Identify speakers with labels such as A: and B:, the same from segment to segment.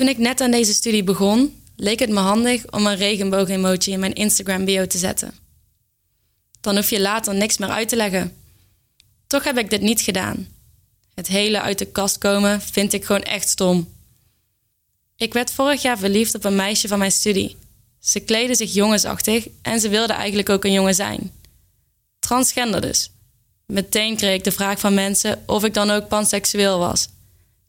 A: Toen ik net aan deze studie begon, leek het me handig om een regenboog-emoji in mijn Instagram-bio te zetten. Dan hoef je later niks meer uit te leggen. Toch heb ik dit niet gedaan. Het hele uit de kast komen vind ik gewoon echt stom. Ik werd vorig jaar verliefd op een meisje van mijn studie. Ze kleedde zich jongensachtig en ze wilde eigenlijk ook een jongen zijn. Transgender dus. Meteen kreeg ik de vraag van mensen of ik dan ook panseksueel was.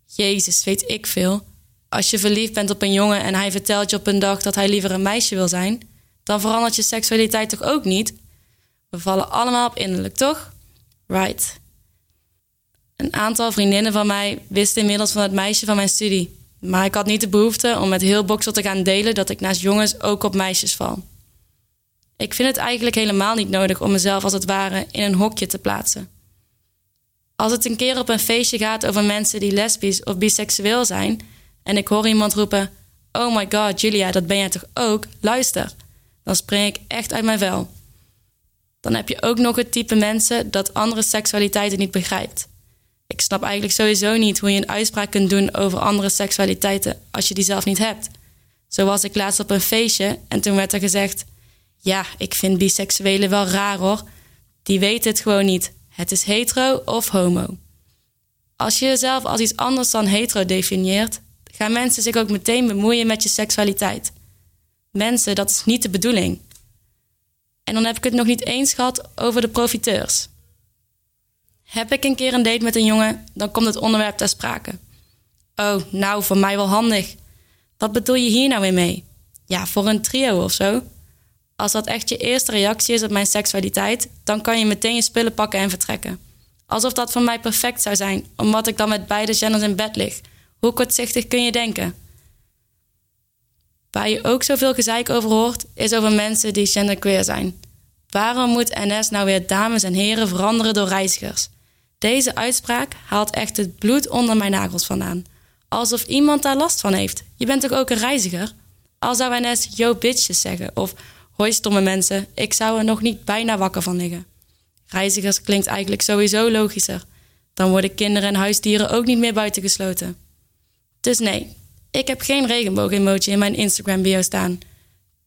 A: Jezus, weet ik veel. Als je verliefd bent op een jongen en hij vertelt je op een dag dat hij liever een meisje wil zijn, dan verandert je seksualiteit toch ook niet? We vallen allemaal op innerlijk, toch? Right. Een aantal vriendinnen van mij wisten inmiddels van het meisje van mijn studie. Maar ik had niet de behoefte om met heel Boksel te gaan delen dat ik naast jongens ook op meisjes val. Ik vind het eigenlijk helemaal niet nodig om mezelf als het ware in een hokje te plaatsen. Als het een keer op een feestje gaat over mensen die lesbisch of biseksueel zijn en ik hoor iemand roepen: Oh my god, Julia, dat ben jij toch ook? Luister, dan spring ik echt uit mijn vel. Dan heb je ook nog het type mensen dat andere seksualiteiten niet begrijpt. Ik snap eigenlijk sowieso niet hoe je een uitspraak kunt doen over andere seksualiteiten als je die zelf niet hebt. Zo was ik laatst op een feestje en toen werd er gezegd: Ja, ik vind biseksuelen wel raar hoor. Die weten het gewoon niet. Het is hetero of homo. Als je jezelf als iets anders dan hetero definieert, gaan mensen zich ook meteen bemoeien met je seksualiteit. Mensen, dat is niet de bedoeling. En dan heb ik het nog niet eens gehad over de profiteurs. Heb ik een keer een date met een jongen, dan komt het onderwerp ter sprake. Oh, nou, voor mij wel handig. Wat bedoel je hier nou weer mee? Ja, voor een trio of zo. Als dat echt je eerste reactie is op mijn seksualiteit, dan kan je meteen je spullen pakken en vertrekken. Alsof dat voor mij perfect zou zijn, omdat ik dan met beide genders in bed lig. Hoe kortzichtig kun je denken? Waar je ook zoveel gezeik over hoort, is over mensen die genderqueer zijn. Waarom moet NS nou weer dames en heren veranderen door reizigers? Deze uitspraak haalt echt het bloed onder mijn nagels vandaan. Alsof iemand daar last van heeft. Je bent toch ook een reiziger? Al zou NS yo bitches zeggen of hoi stomme mensen, ik zou er nog niet bijna wakker van liggen. Reizigers klinkt eigenlijk sowieso logischer. Dan worden kinderen en huisdieren ook niet meer buitengesloten. Dus nee, ik heb geen regenboog-emoji in mijn Instagram-bio staan.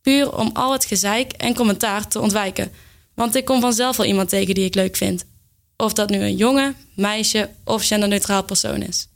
A: Puur om al het gezeik en commentaar te ontwijken. Want ik kom vanzelf wel iemand tegen die ik leuk vind. Of dat nu een jongen, meisje of genderneutraal persoon is.